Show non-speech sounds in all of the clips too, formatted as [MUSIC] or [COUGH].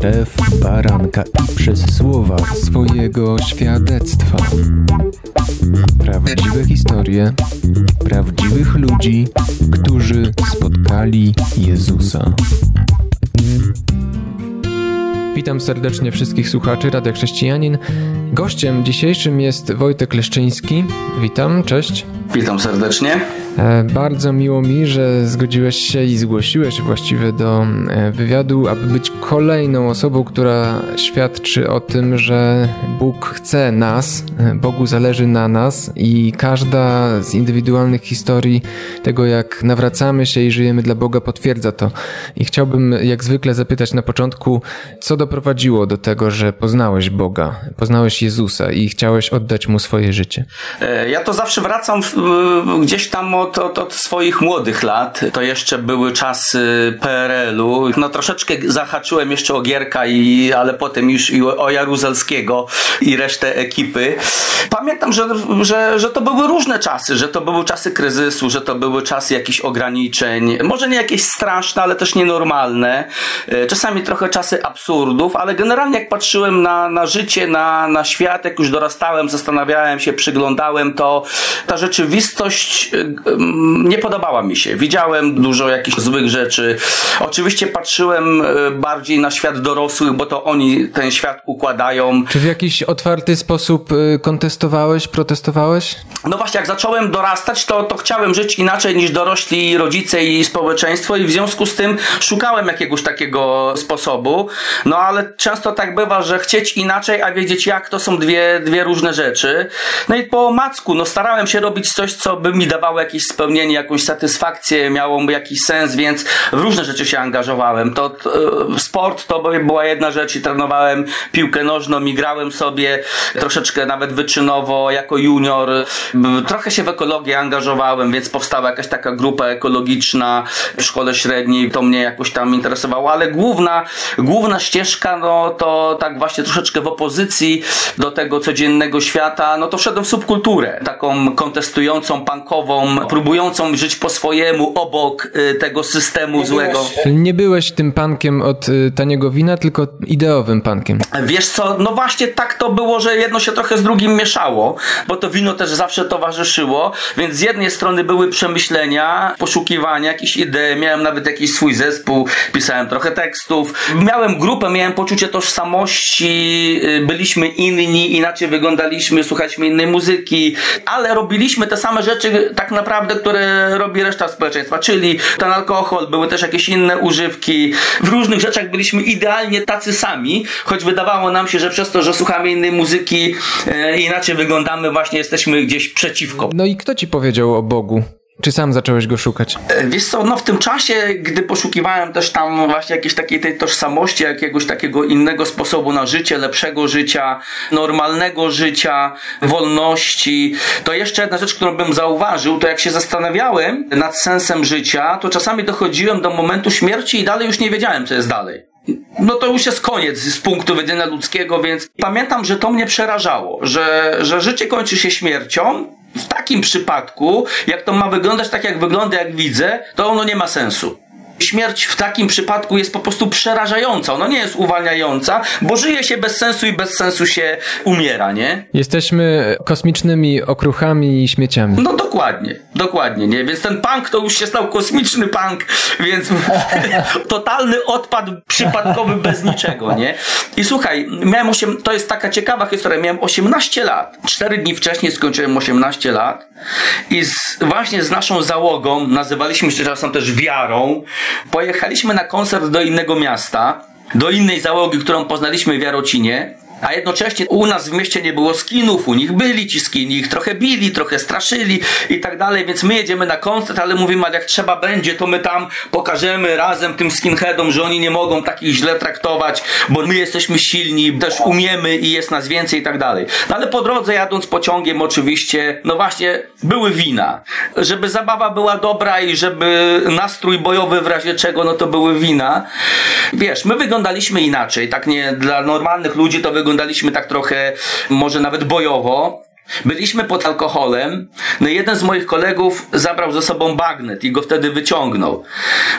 krew baranka i przez słowa swojego świadectwa. Prawdziwe historie prawdziwych ludzi, którzy spotkali Jezusa. Witam serdecznie wszystkich słuchaczy Radia Chrześcijanin. Gościem dzisiejszym jest Wojtek Leszczyński. Witam, cześć. Witam serdecznie. E, bardzo miło mi, że zgodziłeś się i zgłosiłeś właściwie do e, wywiadu, aby być kolejną osobą, która świadczy o tym, że Bóg chce nas, e, Bogu zależy na nas i każda z indywidualnych historii tego, jak nawracamy się i żyjemy dla Boga, potwierdza to. I chciałbym jak zwykle zapytać na początku, co doprowadziło do tego, że poznałeś Boga, poznałeś Jezusa i chciałeś oddać Mu swoje życie? Ja to zawsze wracam gdzieś tam od od, od, od swoich młodych lat, to jeszcze były czasy PRL-u. No troszeczkę zahaczyłem jeszcze o Gierka, i, ale potem już i o Jaruzelskiego i resztę ekipy. Pamiętam, że, że, że to były różne czasy, że to były czasy kryzysu, że to były czasy jakichś ograniczeń. Może nie jakieś straszne, ale też nienormalne. E, czasami trochę czasy absurdów, ale generalnie jak patrzyłem na, na życie, na, na świat, jak już dorastałem, zastanawiałem się, przyglądałem, to ta rzeczywistość e, nie podobała mi się. Widziałem dużo jakichś złych rzeczy. Oczywiście patrzyłem e, bardziej na świat dorosłych, bo to oni ten świat układają. Czy w jakiś otwarty sposób e, kontestowałeś, protestowałeś? No właśnie, jak zacząłem dorastać, to, to chciałem żyć inaczej niż dorośli rodzice i społeczeństwo i w związku z tym szukałem jakiegoś takiego sposobu. No ale często tak bywa, że chcieć inaczej, a wiedzieć jak, to są dwie, dwie różne rzeczy. No i po macku, no starałem się robić coś, co by mi dawało jakieś spełnienie, jakąś satysfakcję, miało jakiś sens, więc w różne rzeczy się angażowałem. To, e, sport to była jedna rzecz i trenowałem piłkę nożną i grałem sobie troszeczkę nawet wyczynowo jako junior. Trochę się w ekologię angażowałem, więc powstała jakaś taka grupa ekologiczna w szkole średniej, to mnie jakoś tam interesowało, ale główna, główna ścieżka, no to tak właśnie troszeczkę w opozycji do tego codziennego świata, no to wszedłem w subkulturę, taką kontestującą, punkową, próbującą żyć po swojemu obok y, tego systemu nie złego. Byłeś, nie byłeś tym pankiem od y, taniego wina, tylko ideowym pankiem. Wiesz co, no właśnie tak to było, że jedno się trochę z drugim mieszało, bo to wino też zawsze towarzyszyło, więc z jednej strony były przemyślenia, poszukiwania, jakieś idee, miałem nawet jakiś swój zespół, pisałem trochę tekstów, miałem grupę, miałem poczucie tożsamości, y, byliśmy inni, inaczej wyglądaliśmy, słuchaliśmy innej muzyki, ale robiliśmy te same rzeczy tak naprawdę, które robi reszta społeczeństwa, czyli ten alkohol, były też jakieś inne używki. W różnych rzeczach byliśmy idealnie tacy sami, choć wydawało nam się, że przez to, że słuchamy innej muzyki, e, inaczej wyglądamy, właśnie jesteśmy gdzieś przeciwko. No i kto ci powiedział o Bogu? Czy sam zacząłeś go szukać? E, wiesz co, no w tym czasie, gdy poszukiwałem też tam właśnie jakiejś takiej tej tożsamości, jakiegoś takiego innego sposobu na życie, lepszego życia, normalnego życia, wolności, to jeszcze jedna rzecz, którą bym zauważył, to jak się zastanawiałem nad sensem życia, to czasami dochodziłem do momentu śmierci i dalej już nie wiedziałem, co jest dalej no to już jest koniec z punktu widzenia ludzkiego, więc pamiętam, że to mnie przerażało, że, że życie kończy się śmiercią, w takim przypadku, jak to ma wyglądać tak, jak wygląda, jak widzę, to ono nie ma sensu śmierć w takim przypadku jest po prostu przerażająca. Ona nie jest uwalniająca, bo żyje się bez sensu i bez sensu się umiera, nie? Jesteśmy kosmicznymi okruchami i śmieciami. No dokładnie, dokładnie, nie? Więc ten punk to już się stał kosmiczny punk, więc [LAUGHS] totalny odpad przypadkowy bez niczego, nie? I słuchaj, miałem 8, to jest taka ciekawa historia, miałem 18 lat. Cztery dni wcześniej skończyłem 18 lat i z, właśnie z naszą załogą, nazywaliśmy się czasem też wiarą, Pojechaliśmy na koncert do innego miasta, do innej załogi, którą poznaliśmy w Jarocinie a jednocześnie u nas w mieście nie było skinów, u nich byli ci skini, ich trochę bili, trochę straszyli i tak dalej, więc my jedziemy na koncert, ale mówimy, ale jak trzeba będzie, to my tam pokażemy razem tym skinheadom, że oni nie mogą takich źle traktować, bo my jesteśmy silni, też umiemy i jest nas więcej i tak dalej. No ale po drodze jadąc pociągiem oczywiście, no właśnie, były wina. Żeby zabawa była dobra i żeby nastrój bojowy w razie czego, no to były wina. Wiesz, my wyglądaliśmy inaczej, tak nie dla normalnych ludzi to wyglądaliśmy wyglądaliśmy tak trochę, może nawet bojowo. Byliśmy pod alkoholem, no jeden z moich kolegów zabrał ze sobą bagnet i go wtedy wyciągnął.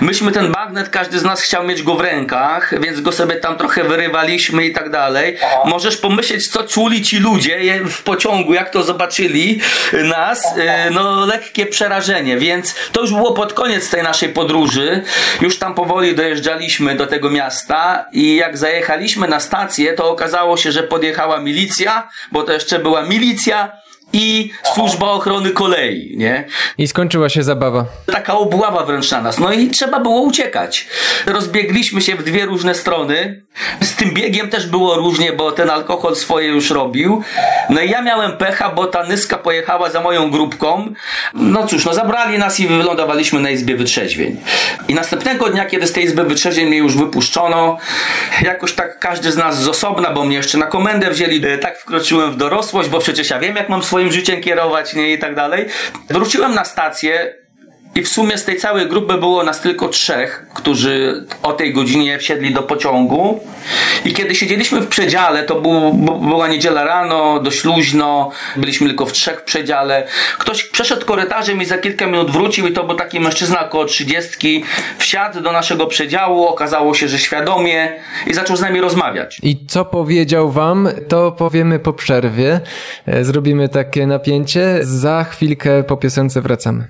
Myśmy ten bagnet, każdy z nas chciał mieć go w rękach, więc go sobie tam trochę wyrywaliśmy i tak dalej. Możesz pomyśleć, co czuli ci ludzie w pociągu, jak to zobaczyli nas. E, no, lekkie przerażenie, więc to już było pod koniec tej naszej podróży. Już tam powoli dojeżdżaliśmy do tego miasta i jak zajechaliśmy na stację, to okazało się, że podjechała milicja, bo to jeszcze była milicja yeah i służba ochrony kolei, nie? I skończyła się zabawa. Taka obława wręcz na nas. No i trzeba było uciekać. Rozbiegliśmy się w dwie różne strony. Z tym biegiem też było różnie, bo ten alkohol swoje już robił. No i ja miałem pecha, bo ta nyska pojechała za moją grupką. No cóż, no zabrali nas i wylądowaliśmy na izbie wytrzeźwień. I następnego dnia, kiedy z tej izby wytrzeźwień mnie już wypuszczono, jakoś tak każdy z nas z osobna, bo mnie jeszcze na komendę wzięli, tak wkroczyłem w dorosłość, bo przecież ja wiem, jak mam swoje swoim życiem kierować, nie, i tak dalej. Wróciłem na stację, i w sumie z tej całej grupy było nas tylko trzech, którzy o tej godzinie wsiedli do pociągu. I kiedy siedzieliśmy w przedziale, to był, była niedziela rano, dość luźno, byliśmy tylko w trzech w przedziale. Ktoś przeszedł korytarzem i za kilka minut wrócił i to był taki mężczyzna około trzydziestki. Wsiadł do naszego przedziału, okazało się, że świadomie i zaczął z nami rozmawiać. I co powiedział wam, to powiemy po przerwie. E, zrobimy takie napięcie. Za chwilkę po piosence wracamy.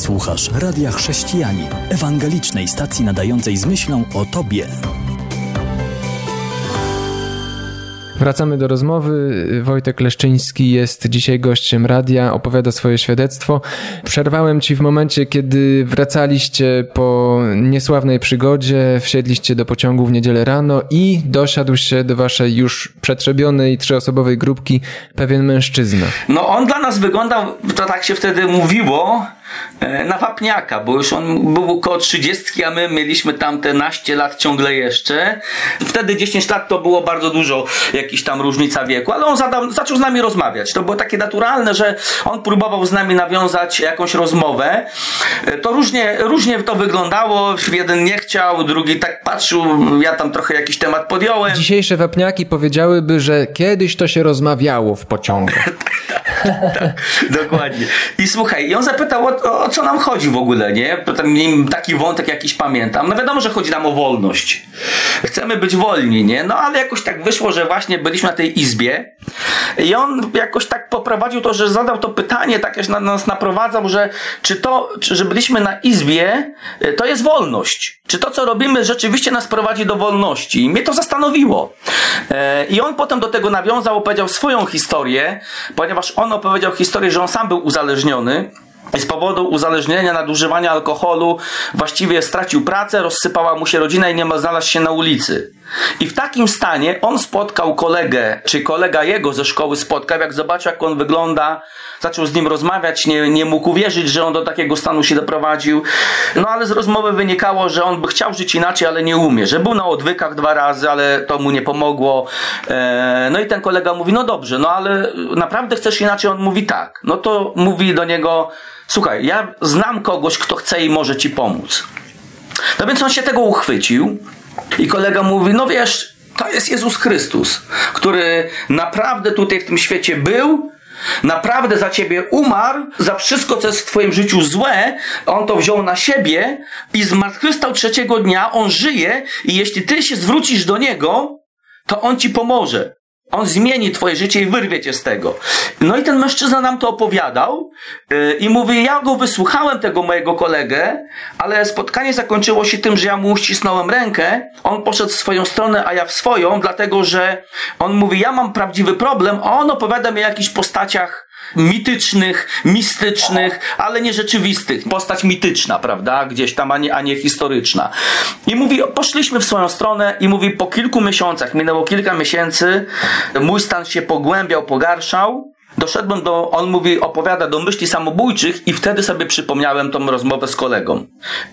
Słuchasz Radia Chrześcijani, ewangelicznej stacji nadającej z myślą o Tobie. Wracamy do rozmowy. Wojtek Leszczyński jest dzisiaj gościem radia, opowiada swoje świadectwo. Przerwałem ci w momencie, kiedy wracaliście po niesławnej przygodzie, wsiedliście do pociągu w niedzielę rano i dosiadł się do waszej już przetrzebionej trzyosobowej grupki pewien mężczyzna. No on dla nas wyglądał, to tak się wtedy mówiło, na wapniaka, bo już on był około 30, a my mieliśmy tam te naście lat ciągle jeszcze. Wtedy 10 lat to było bardzo dużo, jakiś tam różnica wieku, ale on zadał, zaczął z nami rozmawiać. To było takie naturalne, że on próbował z nami nawiązać jakąś rozmowę. E, to różnie, różnie to wyglądało. Jeden nie chciał, drugi tak patrzył, ja tam trochę jakiś temat podjąłem. Dzisiejsze wapniaki powiedziałyby, że kiedyś to się rozmawiało w pociągu. [LAUGHS] [LAUGHS] tak, dokładnie. I słuchaj, i on zapytał o, o, co nam chodzi w ogóle, nie? Taki wątek jakiś pamiętam. No wiadomo, że chodzi nam o wolność. Chcemy być wolni, nie? No ale jakoś tak wyszło, że właśnie byliśmy na tej izbie i on jakoś tak poprowadził to, że zadał to pytanie, tak na nas naprowadzał, że czy to, czy, że byliśmy na izbie, y, to jest wolność. Czy to, co robimy, rzeczywiście nas prowadzi do wolności? I mnie to zastanowiło. E, I on potem do tego nawiązał, opowiedział swoją historię, ponieważ on opowiedział historię, że on sam był uzależniony z powodu uzależnienia, nadużywania alkoholu właściwie stracił pracę, rozsypała mu się rodzina i nie ma znalazł się na ulicy. I w takim stanie on spotkał kolegę, czy kolega jego ze szkoły spotkał, jak zobaczył, jak on wygląda, zaczął z nim rozmawiać, nie, nie mógł uwierzyć, że on do takiego stanu się doprowadził. No ale z rozmowy wynikało, że on by chciał żyć inaczej, ale nie umie, że był na odwykach dwa razy, ale to mu nie pomogło. E, no i ten kolega mówi, no dobrze, no ale naprawdę chcesz inaczej? On mówi tak. No to mówi do niego, słuchaj, ja znam kogoś, kto chce i może ci pomóc. No więc on się tego uchwycił i kolega mówi, no wiesz, to jest Jezus Chrystus, który naprawdę tutaj w tym świecie był, naprawdę za ciebie umarł, za wszystko, co jest w twoim życiu złe, on to wziął na siebie i zmartwychwstał trzeciego dnia, on żyje i jeśli ty się zwrócisz do niego, to on ci pomoże. On zmieni twoje życie i wyrwie cię z tego. No i ten mężczyzna nam to opowiadał yy, i mówi, ja go wysłuchałem, tego mojego kolegę, ale spotkanie zakończyło się tym, że ja mu uścisnąłem rękę, on poszedł w swoją stronę, a ja w swoją, dlatego że on mówi, ja mam prawdziwy problem, a on opowiada mi o jakichś postaciach mitycznych, mistycznych, ale nie rzeczywistych. Postać mityczna, prawda? Gdzieś tam, a nie, a nie historyczna. I mówi, poszliśmy w swoją stronę i mówi, po kilku miesiącach, minęło kilka miesięcy, mój stan się pogłębiał, pogarszał. Doszedłem do, on mówi, opowiada do myśli samobójczych i wtedy sobie przypomniałem tą rozmowę z kolegą.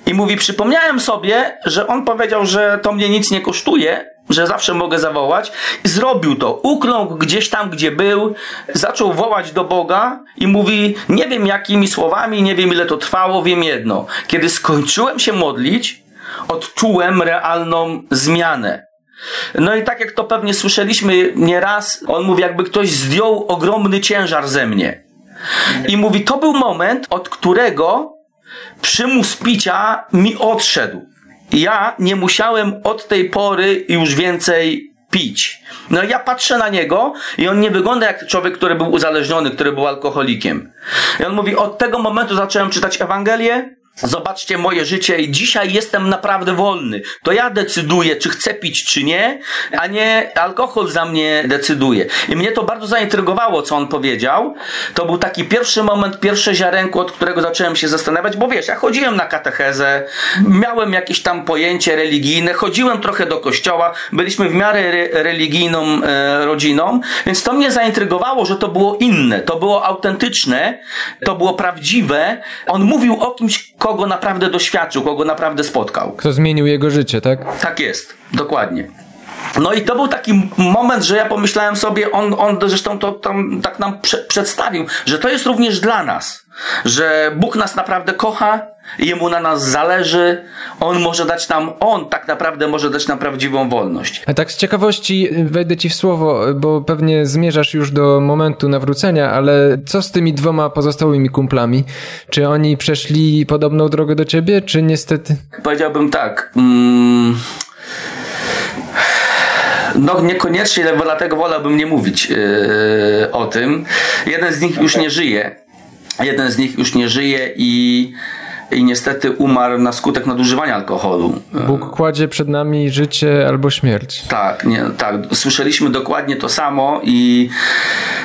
I mówi, przypomniałem sobie, że on powiedział, że to mnie nic nie kosztuje, że zawsze mogę zawołać. I zrobił to. Ukląkł gdzieś tam, gdzie był, zaczął wołać do Boga i mówi, nie wiem jakimi słowami, nie wiem ile to trwało, wiem jedno. Kiedy skończyłem się modlić, odczułem realną zmianę. No i tak jak to pewnie słyszeliśmy nieraz, on mówi, jakby ktoś zdjął ogromny ciężar ze mnie. I mówi, to był moment, od którego przymus picia mi odszedł. Ja nie musiałem od tej pory już więcej pić. No ja patrzę na niego i on nie wygląda jak człowiek, który był uzależniony, który był alkoholikiem. I on mówi, od tego momentu zacząłem czytać Ewangelię, Zobaczcie moje życie i dzisiaj jestem naprawdę wolny. To ja decyduję, czy chcę pić, czy nie, a nie alkohol za mnie decyduje. I mnie to bardzo zaintrygowało, co on powiedział. To był taki pierwszy moment, pierwsze ziarenko, od którego zacząłem się zastanawiać, bo wiesz, ja chodziłem na katechezę, miałem jakieś tam pojęcie religijne, chodziłem trochę do kościoła, byliśmy w miarę re religijną e, rodziną, więc to mnie zaintrygowało, że to było inne, to było autentyczne, to było prawdziwe. On mówił o kimś, kogo naprawdę doświadczył, kogo naprawdę spotkał. Kto zmienił jego życie, tak? Tak jest, dokładnie. No i to był taki moment, że ja pomyślałem sobie, on, on zresztą to tam tak nam prze, przedstawił, że to jest również dla nas, że Bóg nas naprawdę kocha, Jemu na nas zależy, On może dać nam, On tak naprawdę może dać nam prawdziwą wolność. A tak z ciekawości wejdę Ci w słowo, bo pewnie zmierzasz już do momentu nawrócenia, ale co z tymi dwoma pozostałymi kumplami? Czy oni przeszli podobną drogę do Ciebie, czy niestety? Powiedziałbym tak. Mm no niekoniecznie, dlatego wolałbym nie mówić yy, o tym. Jeden z nich już nie żyje. Jeden z nich już nie żyje i i niestety umarł na skutek nadużywania alkoholu. Bóg kładzie przed nami życie albo śmierć. Tak, nie, tak. Słyszeliśmy dokładnie to samo i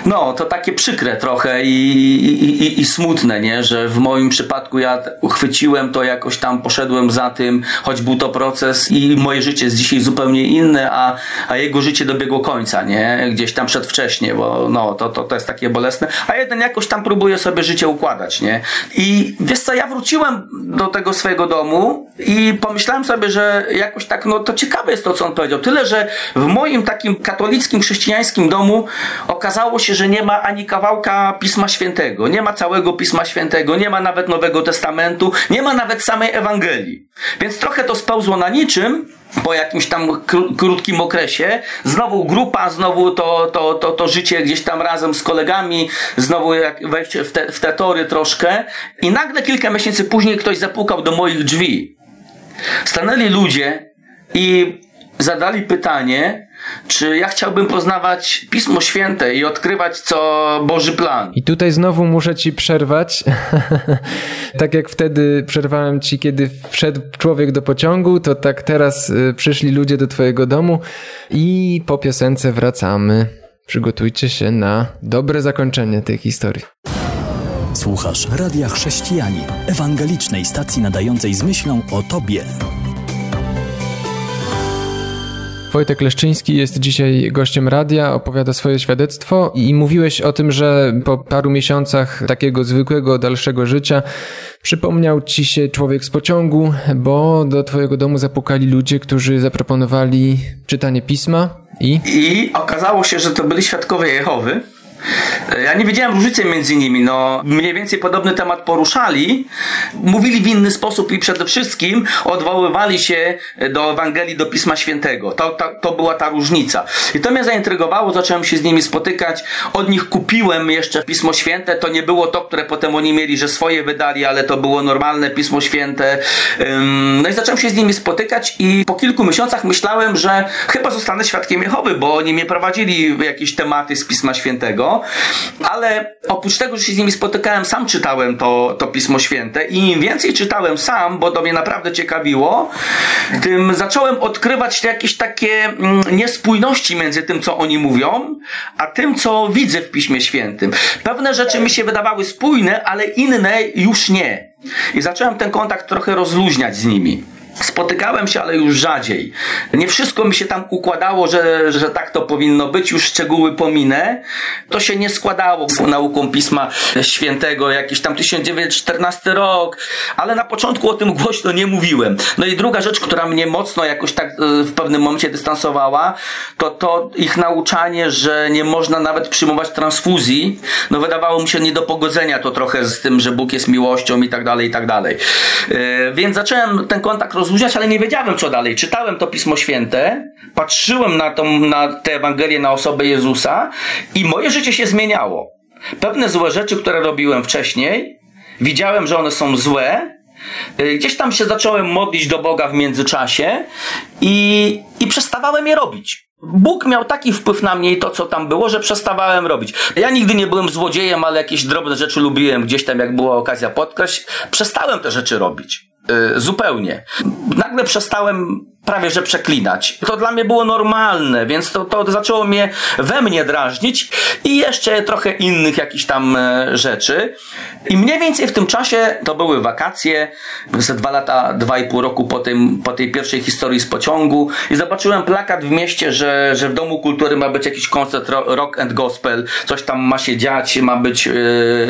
no, to takie przykre trochę i, i, i, i smutne, nie? że w moim przypadku ja uchwyciłem to jakoś tam, poszedłem za tym, choć był to proces i moje życie jest dzisiaj zupełnie inne, a, a jego życie dobiegło końca, nie? Gdzieś tam przedwcześnie, bo no, to, to, to jest takie bolesne, a jeden jakoś tam próbuje sobie życie układać, nie? I wiesz co, ja wróciłem do tego swojego domu i pomyślałem sobie, że jakoś tak, no to ciekawe jest to, co on powiedział. Tyle, że w moim takim katolickim, chrześcijańskim domu okazało się, że nie ma ani kawałka Pisma Świętego, nie ma całego Pisma Świętego, nie ma nawet Nowego Testamentu, nie ma nawet samej Ewangelii. Więc trochę to spełzło na niczym, po jakimś tam krótkim okresie, znowu grupa, znowu to, to, to, to życie gdzieś tam razem z kolegami, znowu jak wejście w te, w te tory troszkę i nagle kilka miesięcy później ktoś zapukał do moich drzwi. Stanęli ludzie i zadali pytanie, czy ja chciałbym poznawać Pismo Święte i odkrywać, co Boży plan. I tutaj znowu muszę ci przerwać. [LAUGHS] tak jak wtedy przerwałem ci, kiedy wszedł człowiek do pociągu, to tak teraz y, przyszli ludzie do twojego domu i po piosence wracamy. Przygotujcie się na dobre zakończenie tej historii. Słuchasz Radia Chrześcijani, ewangelicznej stacji nadającej z myślą o Tobie. Wojtek Leszczyński jest dzisiaj gościem radia, opowiada swoje świadectwo i mówiłeś o tym, że po paru miesiącach takiego zwykłego, dalszego życia przypomniał ci się człowiek z pociągu, bo do twojego domu zapukali ludzie, którzy zaproponowali czytanie pisma i... I okazało się, że to byli świadkowie Jehowy ja nie wiedziałem różnicy między nimi. No, mniej więcej podobny temat poruszali. Mówili w inny sposób i przede wszystkim odwoływali się do Ewangelii, do Pisma Świętego. To, to, to była ta różnica. I to mnie zaintrygowało, zacząłem się z nimi spotykać. Od nich kupiłem jeszcze Pismo Święte. To nie było to, które potem oni mieli, że swoje wydali, ale to było normalne Pismo Święte. No i zacząłem się z nimi spotykać i po kilku miesiącach myślałem, że chyba zostanę świadkiem Jehowy, bo oni mnie prowadzili w jakieś tematy z Pisma Świętego ale oprócz tego, że się z nimi spotykałem, sam czytałem to, to Pismo Święte i im więcej czytałem sam, bo to mnie naprawdę ciekawiło, tym zacząłem odkrywać jakieś takie mm, niespójności między tym, co oni mówią, a tym, co widzę w Piśmie Świętym. Pewne rzeczy mi się wydawały spójne, ale inne już nie. I zacząłem ten kontakt trochę rozluźniać z nimi. Spotykałem się, ale już rzadziej. Nie wszystko mi się tam układało, że, że tak to powinno być, już szczegóły pominę. To się nie składało nauką Pisma Świętego, jakiś tam 1914 rok, ale na początku o tym głośno nie mówiłem. No i druga rzecz, która mnie mocno jakoś tak e, w pewnym momencie dystansowała, to to ich nauczanie, że nie można nawet przyjmować transfuzji. No wydawało mi się nie do pogodzenia to trochę z tym, że Bóg jest miłością i tak dalej, i tak dalej. E, więc zacząłem ten kontakt rozluźniać, ale nie wiedziałem co dalej. Czytałem to Pismo Święte, patrzyłem na, tą, na tę Ewangelię, na osobę Jezusa i moje życie się zmieniało. Pewne złe rzeczy, które robiłem wcześniej, widziałem, że one są złe, y, Gdzieś tam się zacząłem modlić do Boga w międzyczasie i, i przestawałem je robić. Bóg miał taki wpływ na mnie i to, co tam było, że przestawałem robić. Ja nigdy nie byłem złodziejem, ale jakieś drobne rzeczy lubiłem gdzieś tam, jak była okazja podkraść. Przestałem te rzeczy robić. Yy, zupełnie. Nagle przestałem prawie że przeklinać. To dla mnie było normalne, więc to, to zaczęło mnie we mnie drażnić i jeszcze trochę innych jakichś tam e, rzeczy. I mniej więcej w tym czasie to były wakacje, ze dwa lata, dwa i pół roku po, tym, po tej pierwszej historii z pociągu i zobaczyłem plakat w mieście, że, że w Domu Kultury ma być jakiś koncert rock and gospel, coś tam ma się dziać, ma być e,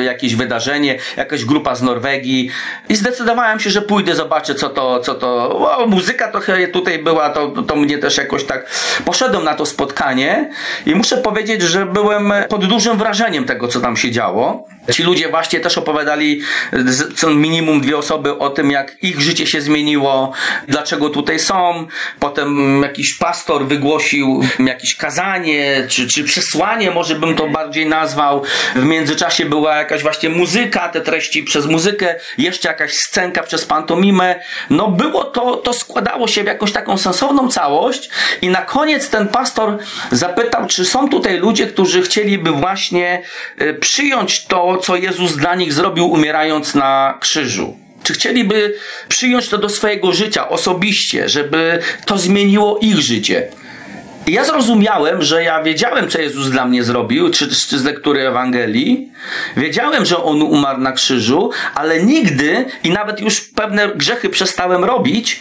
jakieś wydarzenie, jakaś grupa z Norwegii i zdecydowałem się, że pójdę, zobaczę co to, co to, o, muzyka trochę tu tutaj była, to, to mnie też jakoś tak poszedłem na to spotkanie i muszę powiedzieć, że byłem pod dużym wrażeniem tego, co tam się działo. Ci ludzie właśnie też opowiadali, co minimum dwie osoby o tym, jak ich życie się zmieniło, dlaczego tutaj są. Potem jakiś pastor wygłosił jakieś kazanie, czy, czy przesłanie, może bym to bardziej nazwał. W międzyczasie była jakaś właśnie muzyka, te treści przez muzykę, jeszcze jakaś scenka przez pantomimę. No było to, to składało się w jakąś taką sensowną całość i na koniec ten pastor zapytał, czy są tutaj ludzie, którzy chcieliby właśnie y, przyjąć to, co Jezus dla nich zrobił, umierając na krzyżu. Czy chcieliby przyjąć to do swojego życia osobiście, żeby to zmieniło ich życie? I ja zrozumiałem, że ja wiedziałem, co Jezus dla mnie zrobił, czy, czy z lektury Ewangelii. Wiedziałem, że On umarł na krzyżu, ale nigdy i nawet już pewne grzechy przestałem robić,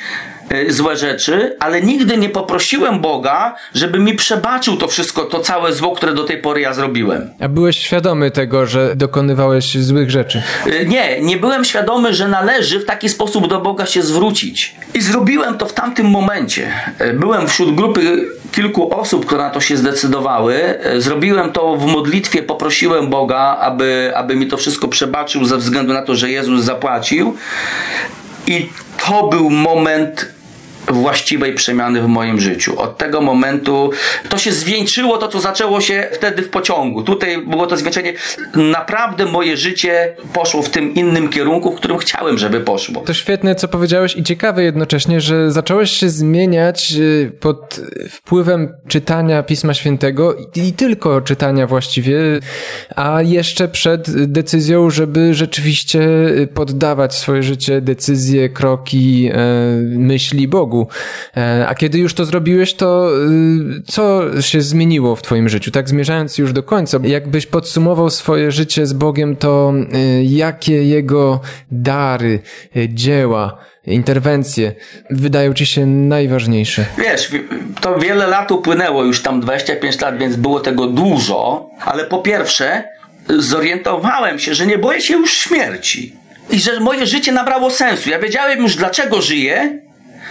złe rzeczy, ale nigdy nie poprosiłem Boga, żeby mi przebaczył to wszystko, to całe zło, które do tej pory ja zrobiłem. A byłeś świadomy tego, że dokonywałeś złych rzeczy? Y, nie, nie byłem świadomy, że należy w taki sposób do Boga się zwrócić. I zrobiłem to w tamtym momencie. Y, byłem wśród grupy kilku osób, które na to się zdecydowały. Zrobiłem to w modlitwie, poprosiłem Boga, aby, aby mi to wszystko przebaczył ze względu na to, że Jezus zapłacił. I to był moment właściwej przemiany w moim życiu. Od tego momentu to się zwieńczyło, to co zaczęło się wtedy w pociągu. Tutaj było to zwieńczenie. Naprawdę moje życie poszło w tym innym kierunku, w którym chciałem, żeby poszło. To świetne, co powiedziałeś i ciekawe jednocześnie, że zacząłeś się zmieniać y, pod wpływem czytania Pisma Świętego i tylko czytania właściwie, a jeszcze przed decyzją, żeby rzeczywiście poddawać swoje życie, decyzje, kroki, e, myśli Bogu. E, a kiedy już to zrobiłeś, to y, co się zmieniło w Twoim życiu? Tak zmierzając już do końca, jakbyś podsumował swoje życie z Bogiem, to y, jakie Jego dary, y, dzieła, interwencje wydają ci się najważniejsze? Wiesz, to wiele lat upłynęło, już tam 25 lat, więc było tego dużo, ale po pierwsze zorientowałem się, że nie boję się już śmierci. I że moje życie nabrało sensu. Ja wiedziałem już, dlaczego żyję,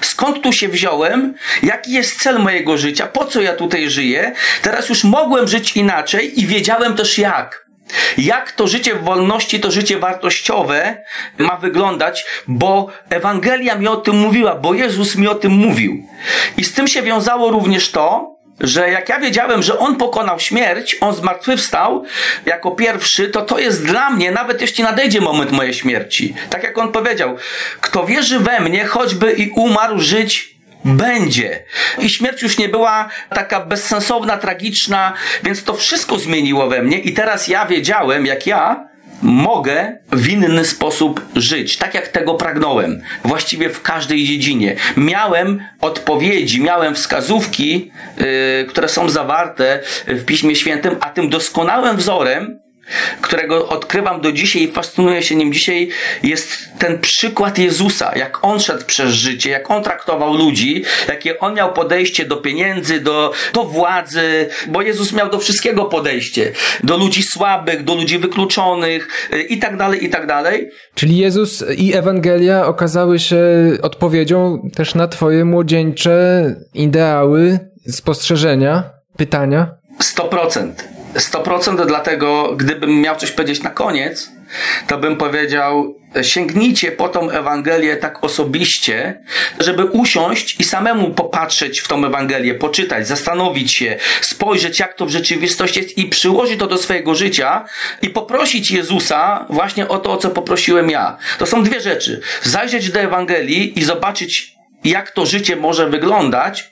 skąd tu się wziąłem, jaki jest cel mojego życia, po co ja tutaj żyję. Teraz już mogłem żyć inaczej i wiedziałem też jak. Jak to życie w wolności, to życie wartościowe ma wyglądać, bo Ewangelia mi o tym mówiła, bo Jezus mi o tym mówił. I z tym się wiązało również to, że jak ja wiedziałem, że On pokonał śmierć, On zmartwychwstał jako pierwszy, to to jest dla mnie, nawet jeśli nadejdzie moment mojej śmierci. Tak jak On powiedział, kto wierzy we mnie, choćby i umarł, żyć będzie. I śmierć już nie była taka bezsensowna, tragiczna, więc to wszystko zmieniło we mnie i teraz ja wiedziałem, jak ja mogę w inny sposób żyć, tak jak tego pragnąłem, właściwie w każdej dziedzinie. Miałem odpowiedzi, miałem wskazówki, yy, które są zawarte w Piśmie Świętym, a tym doskonałym wzorem którego odkrywam do dzisiaj i fascynuję się nim dzisiaj, jest ten przykład Jezusa, jak on szedł przez życie, jak on traktował ludzi, jakie on miał podejście do pieniędzy, do, do władzy, bo Jezus miał do wszystkiego podejście, do ludzi słabych, do ludzi wykluczonych i tak dalej, i tak dalej. Czyli Jezus i Ewangelia okazały się odpowiedzią też na twoje młodzieńcze ideały, spostrzeżenia, pytania? 100%. 100% dlatego, gdybym miał coś powiedzieć na koniec, to bym powiedział, sięgnijcie po tą Ewangelię tak osobiście, żeby usiąść i samemu popatrzeć w tą Ewangelię, poczytać, zastanowić się, spojrzeć jak to w rzeczywistości jest i przyłożyć to do swojego życia i poprosić Jezusa właśnie o to, o co poprosiłem ja. To są dwie rzeczy. Zajrzeć do Ewangelii i zobaczyć, jak to życie może wyglądać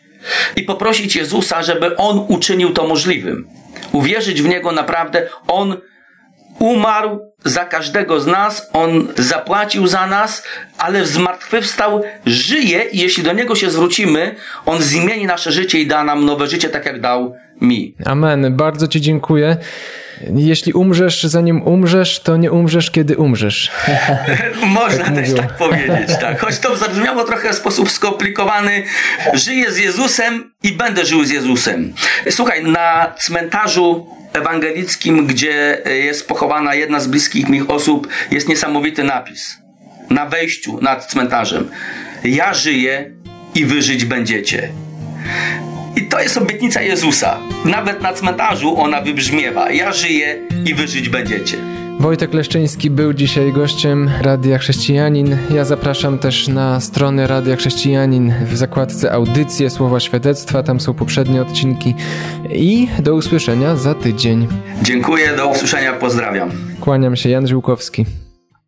i poprosić Jezusa, żeby On uczynił to możliwym. Uwierzyć w Niego naprawdę, On umarł za każdego z nas, On zapłacił za nas, ale zmartwychwstał, żyje i jeśli do Niego się zwrócimy, On zmieni nasze życie i da nam nowe życie, tak jak dał mi. Amen. Bardzo Ci dziękuję. Jeśli umrzesz, zanim umrzesz, to nie umrzesz, kiedy umrzesz. [LAUGHS] Można tak też tak powiedzieć, tak. Choć to zabrzmiało trochę w sposób skomplikowany. Żyję z Jezusem i będę żył z Jezusem. Słuchaj, na cmentarzu ewangelickim, gdzie jest pochowana jedna z bliskich mi osób, jest niesamowity napis. Na wejściu nad cmentarzem. Ja żyję i wy żyć będziecie. I to jest obietnica Jezusa. Nawet na cmentarzu ona wybrzmiewa. Ja żyję i wy żyć będziecie. Wojtek Leszczyński był dzisiaj gościem Radia Chrześcijanin. Ja zapraszam też na stronę Radia Chrześcijanin w zakładce audycje, słowa świadectwa. Tam są poprzednie odcinki. I do usłyszenia za tydzień. Dziękuję, do usłyszenia, pozdrawiam. Kłaniam się, Jan Żółkowski.